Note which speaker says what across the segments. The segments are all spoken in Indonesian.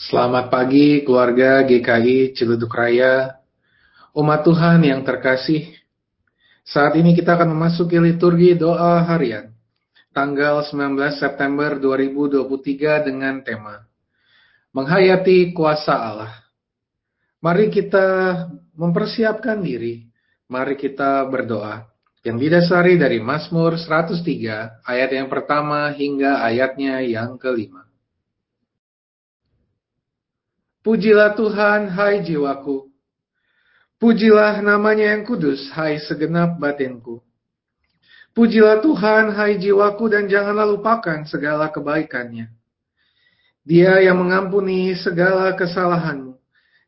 Speaker 1: Selamat pagi keluarga GKI Ciledug Raya, umat Tuhan yang terkasih. Saat ini kita akan memasuki liturgi doa harian, tanggal 19 September 2023 dengan tema Menghayati Kuasa Allah. Mari kita mempersiapkan diri, mari kita berdoa. Yang didasari dari Mazmur 103 ayat yang pertama hingga ayatnya yang kelima. Pujilah Tuhan, hai jiwaku. Pujilah namanya yang kudus, hai segenap batinku. Pujilah Tuhan, hai jiwaku, dan janganlah lupakan segala kebaikannya. Dia yang mengampuni segala kesalahanmu,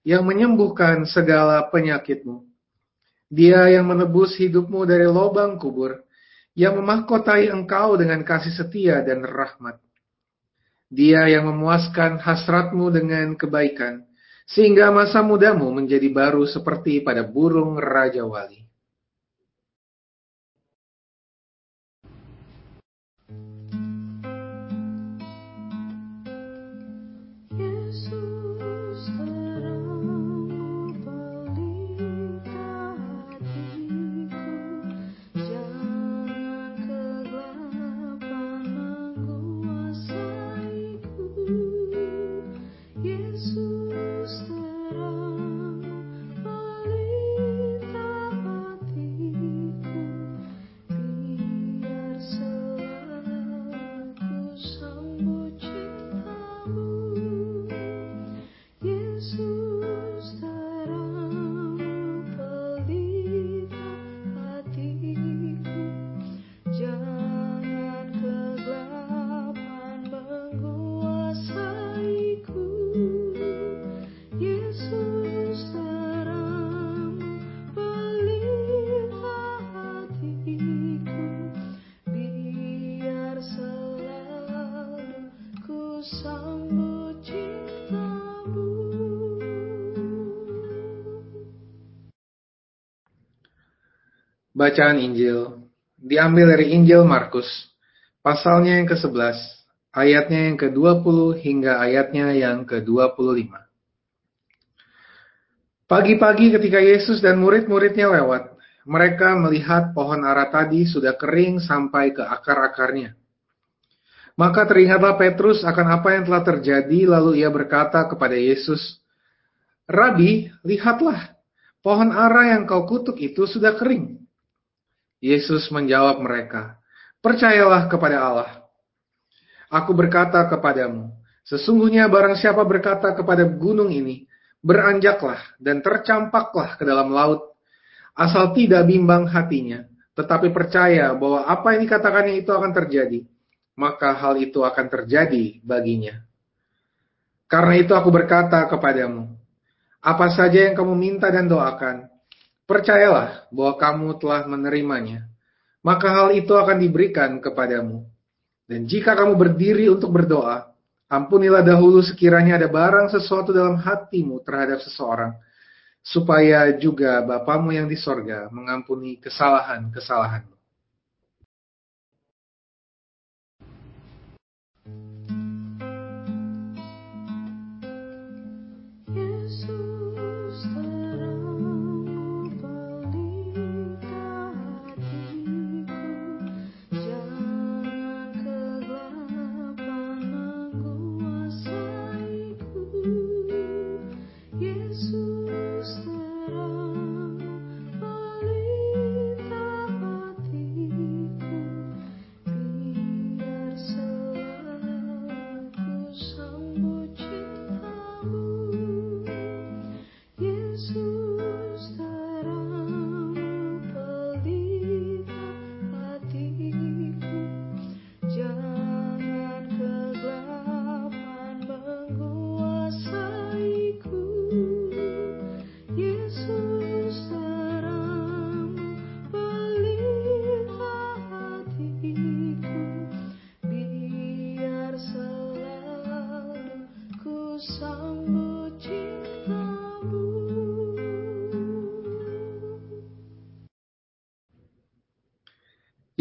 Speaker 1: yang menyembuhkan segala penyakitmu. Dia yang menebus hidupmu dari lubang kubur, yang memahkotai engkau dengan kasih setia dan rahmat. Dia yang memuaskan hasratmu dengan kebaikan, sehingga masa mudamu menjadi baru seperti pada burung Raja Wali. Bacaan Injil diambil dari Injil Markus, pasalnya yang ke-11, ayatnya yang ke-20 hingga ayatnya yang ke-25. Pagi-pagi ketika Yesus dan murid-muridnya lewat, mereka melihat pohon ara tadi sudah kering sampai ke akar-akarnya. Maka teringatlah Petrus akan apa yang telah terjadi, lalu ia berkata kepada Yesus, Rabi, lihatlah, pohon ara yang kau kutuk itu sudah kering. Yesus menjawab mereka, "Percayalah kepada Allah. Aku berkata kepadamu, sesungguhnya barang siapa berkata kepada gunung ini, beranjaklah dan tercampaklah ke dalam laut, asal tidak bimbang hatinya, tetapi percaya bahwa apa yang dikatakannya itu akan terjadi, maka hal itu akan terjadi baginya. Karena itu aku berkata kepadamu, apa saja yang kamu minta dan doakan, Percayalah bahwa kamu telah menerimanya, maka hal itu akan diberikan kepadamu. Dan jika kamu berdiri untuk berdoa, ampunilah dahulu sekiranya ada barang sesuatu dalam hatimu terhadap seseorang, supaya juga Bapamu yang di sorga mengampuni kesalahan-kesalahanmu.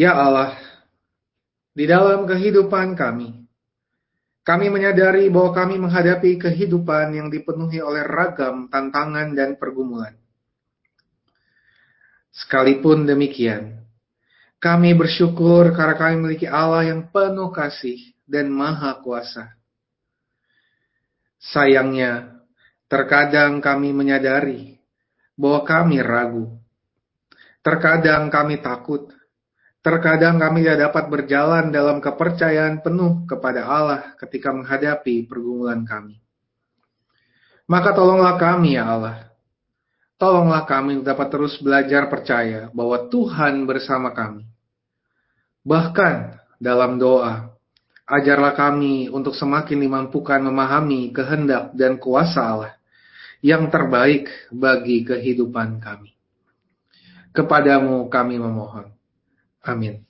Speaker 1: Ya Allah, di dalam kehidupan kami, Kami menyadari bahwa kami menghadapi kehidupan yang dipenuhi oleh ragam tantangan dan pergumulan. Sekalipun demikian, kami bersyukur karena kami memiliki Allah yang penuh kasih dan maha kuasa. Sayangnya, terkadang kami menyadari bahwa kami ragu. Terkadang kami takut Terkadang kami tidak dapat berjalan dalam kepercayaan penuh kepada Allah ketika menghadapi pergumulan kami. Maka tolonglah kami ya Allah. Tolonglah kami dapat terus belajar percaya bahwa Tuhan bersama kami. Bahkan dalam doa, ajarlah kami untuk semakin dimampukan memahami kehendak dan kuasa Allah yang terbaik bagi kehidupan kami. Kepadamu kami memohon. Amin.